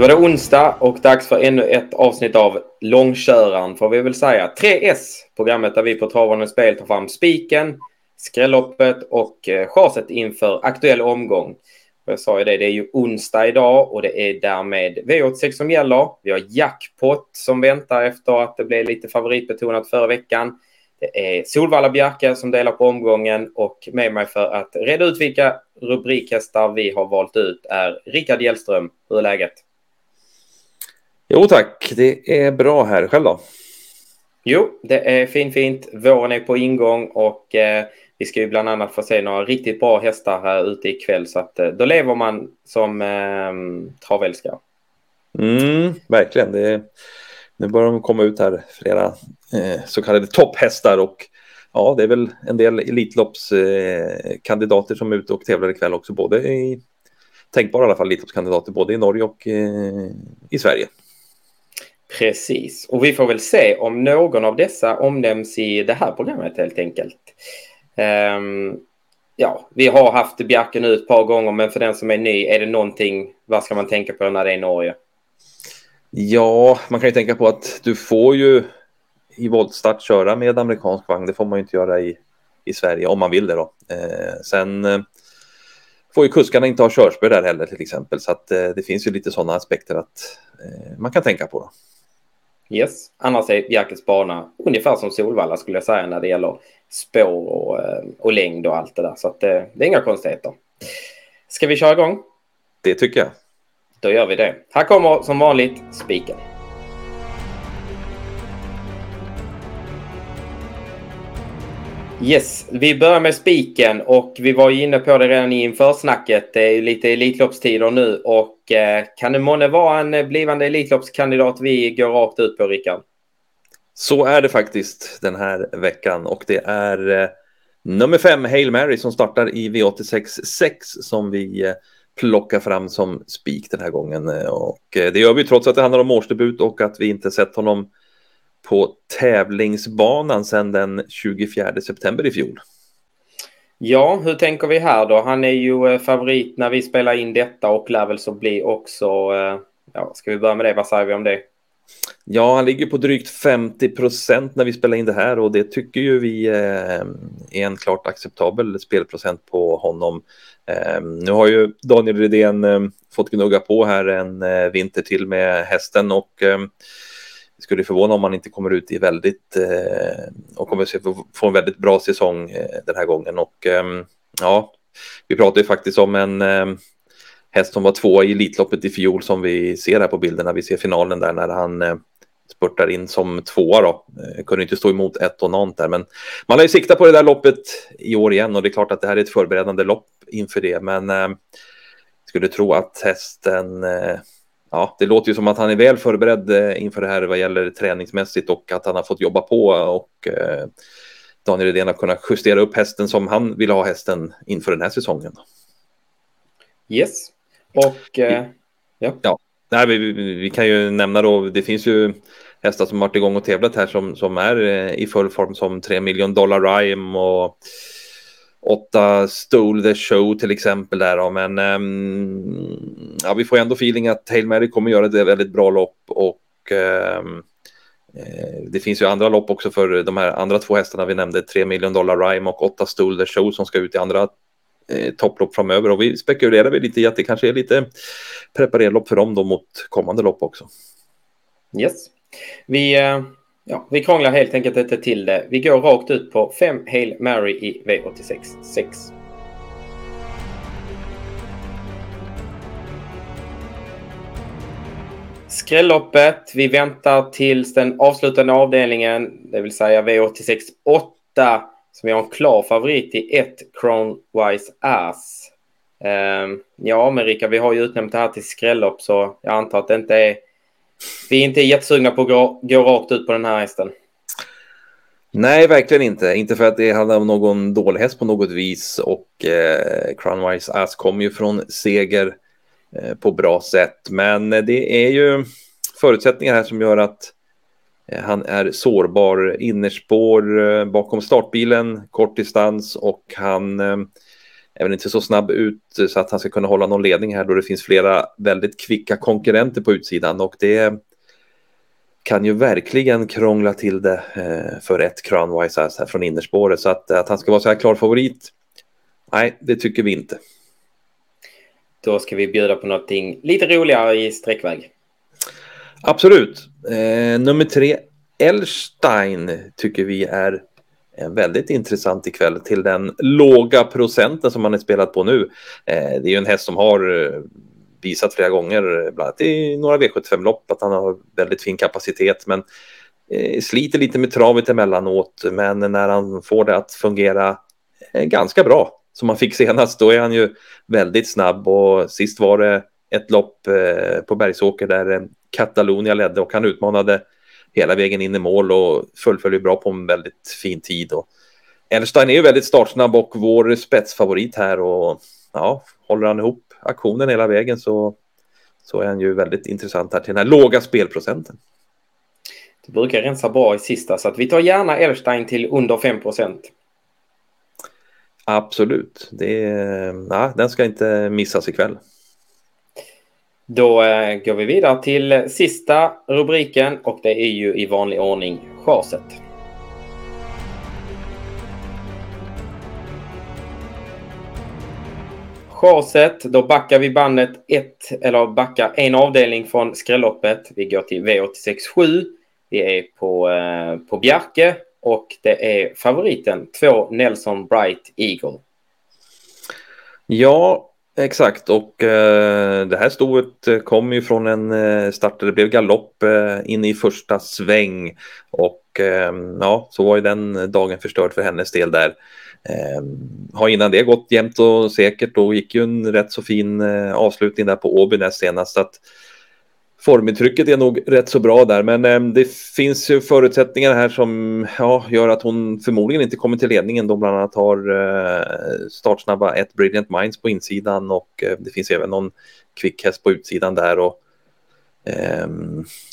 Då var det onsdag och dags för ännu ett avsnitt av Långköraren får vi väl säga. 3S, programmet där vi på Travande Spel tar fram spiken, skrälloppet och eh, chaset inför aktuell omgång. Jag sa ju det, det är ju onsdag idag och det är därmed V86 som gäller. Vi har jackpot som väntar efter att det blev lite favoritbetonat förra veckan. Det är Solvalla Bjerke som delar på omgången och med mig för att reda ut vilka rubrikhästar vi har valt ut är Rickard Hjellström. Hur är läget? Jo tack, det är bra här. Själv då? Jo, det är fint fint. Våren är på ingång och eh, vi ska ju bland annat få se några riktigt bra hästar här ute ikväll så att eh, då lever man som eh, travälskare. Mm, verkligen. Det, nu börjar de komma ut här flera eh, så kallade topphästar och ja, det är väl en del Elitloppskandidater eh, som är ute och tävlar ikväll också, både i tänkbara i alla fall Elitloppskandidater både i Norge och eh, i Sverige. Precis, och vi får väl se om någon av dessa omnämns i det här programmet helt enkelt. Um, ja, vi har haft Bjarke nu ett par gånger, men för den som är ny, är det någonting, vad ska man tänka på när det är Norge? Ja, man kan ju tänka på att du får ju i voltstart köra med amerikansk vagn. Det får man ju inte göra i, i Sverige om man vill det då. Eh, sen eh, får ju kuskarna inte ha körspö där heller till exempel. Så att eh, det finns ju lite sådana aspekter att eh, man kan tänka på. Då. Yes, annars är Bjerkes bana ungefär som Solvalla skulle jag säga när det gäller spår och, eh, och längd och allt det där. Så att, eh, det är inga konstigheter. Ska vi köra igång? Det tycker jag. Då gör vi det. Här kommer som vanligt spiken. Yes, vi börjar med spiken och vi var inne på det redan i införsnacket. Det är ju lite Elitloppstider nu och eh, kan det månne vara en eh, blivande Elitloppskandidat vi går rakt ut på, Rickard? Så är det faktiskt den här veckan och det är eh, nummer fem, Hail Mary, som startar i V86 6 som vi plockar fram som spik den här gången. Och det gör vi trots att det handlar om årsdebut och att vi inte sett honom på tävlingsbanan sedan den 24 september i fjol. Ja, hur tänker vi här då? Han är ju eh, favorit när vi spelar in detta och lär väl så bli också. Eh, ja, ska vi börja med det? Vad säger vi om det? Ja, han ligger på drygt 50 procent när vi spelar in det här och det tycker ju vi eh, är en klart acceptabel spelprocent på honom. Nu har ju Daniel Redén fått gnugga på här en vinter till med hästen och det skulle förvåna om man inte kommer ut i väldigt eh, och kommer få en väldigt bra säsong eh, den här gången. Och eh, ja, vi pratar ju faktiskt om en eh, häst som var två i Elitloppet i fjol som vi ser här på bilderna. Vi ser finalen där när han eh, spurtar in som tvåa då. Eh, kunde inte stå emot ett och något där, men man har ju siktat på det där loppet i år igen och det är klart att det här är ett förberedande lopp inför det, men eh, skulle tro att hästen eh, ja, det låter ju som att han är väl förberedd eh, inför det här vad gäller träningsmässigt och att han har fått jobba på och eh, Daniel Redén har kunnat justera upp hästen som han vill ha hästen inför den här säsongen. Yes, och eh, ja. ja. Nej, vi, vi, kan ju nämna då, det finns ju hästar som varit igång och tävlat här som, som är eh, i full form som 3 miljoner dollar Rhyme och åtta Stole the Show till exempel där då. men um, ja, vi får ändå feeling att Hail Mary kommer göra ett väldigt bra lopp och um, det finns ju andra lopp också för de här andra två hästarna vi nämnde, 3 miljoner dollar Rhyme och 8 Stole the Show som ska ut i andra eh, topplopp framöver och vi spekulerar väl lite i att det kanske är lite preparerlopp för dem då mot kommande lopp också. Yes. Vi eh, Ja, vi krånglar helt enkelt inte till det. Vi går rakt ut på 5 Hail Mary i V86 6. Skrälloppet. Vi väntar tills den avslutande avdelningen, det vill säga V86 8, som vi har en klar favorit i 1 Crownwise Ass. Um, ja, men Rickard, vi har ju utnämnt det här till skrällopp så jag antar att det inte är vi är inte jättesugna på att gå, gå rakt ut på den här hästen. Nej, verkligen inte. Inte för att det handlar om någon dålig häst på något vis och eh, Crownwise Ass kommer ju från seger eh, på bra sätt. Men eh, det är ju förutsättningar här som gör att eh, han är sårbar. Innerspår eh, bakom startbilen, kort distans och han eh, är väl inte så snabb ut så att han ska kunna hålla någon ledning här då det finns flera väldigt kvicka konkurrenter på utsidan och det kan ju verkligen krångla till det eh, för ett Crownwise här från innerspåret så att, att han ska vara så här klar favorit. Nej, det tycker vi inte. Då ska vi bjuda på någonting lite roligare i sträckväg. Absolut. Eh, nummer tre, Elstein, tycker vi är Eh, väldigt intressant ikväll till den låga procenten som han är spelat på nu. Eh, det är ju en häst som har eh, visat flera gånger, eh, bland annat i några V75-lopp, att han har väldigt fin kapacitet, men eh, sliter lite med travet emellanåt. Men när han får det att fungera ganska bra, som han fick senast, då är han ju väldigt snabb och sist var det ett lopp på Bergsåker där Katalonia ledde och han utmanade hela vägen in i mål och fullföljer bra på en väldigt fin tid. Och Elstein är ju väldigt startsnabb och vår spetsfavorit här och ja, håller han ihop aktionen hela vägen så, så är han ju väldigt intressant här till den här låga spelprocenten. Det brukar rensa bra i sista så att vi tar gärna Elstein till under 5 procent. Absolut, det, ja, den ska inte missas ikväll. Då eh, går vi vidare till sista rubriken och det är ju i vanlig ordning chaset. Chaset, då backar vi bandet ett, eller backar en avdelning från skrälloppet. Vi går till V867. Vi är på, eh, på Bjerke och det är favoriten, två Nelson Bright Eagle. Ja, Exakt, och eh, det här stoet kom ju från en eh, start där det blev galopp eh, in i första sväng. Och eh, ja, så var ju den dagen förstörd för hennes del där. Eh, har innan det gått jämnt och säkert och gick ju en rätt så fin eh, avslutning där på Åbynäs senast. Så att, formintrycket är nog rätt så bra där, men eh, det finns ju förutsättningar här som ja, gör att hon förmodligen inte kommer till ledningen. De bland annat har eh, startsnabba ett Brilliant Minds på insidan och eh, det finns även någon kvickhäst på utsidan där. Och, eh,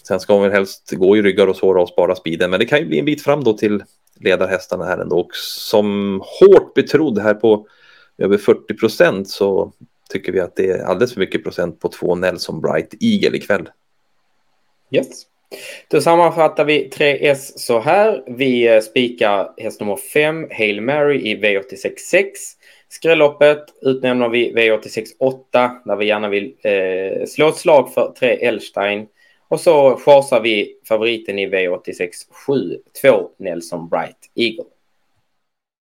sen ska hon väl helst gå i ryggar och såra och spara speeden, men det kan ju bli en bit fram då till ledarhästarna här ändå. Och som hårt betrodd här på över 40 procent så tycker vi att det är alldeles för mycket procent på två Nelson Bright Eagle ikväll. Yes. Då sammanfattar vi 3S så här. Vi eh, spikar häst nummer 5, Hail Mary i V86.6. Skrälloppet utnämner vi V86.8 där vi gärna vill eh, slå ett slag för 3 Elstein. Och så chasar vi favoriten i V86 7, 2 Nelson Bright Eagle.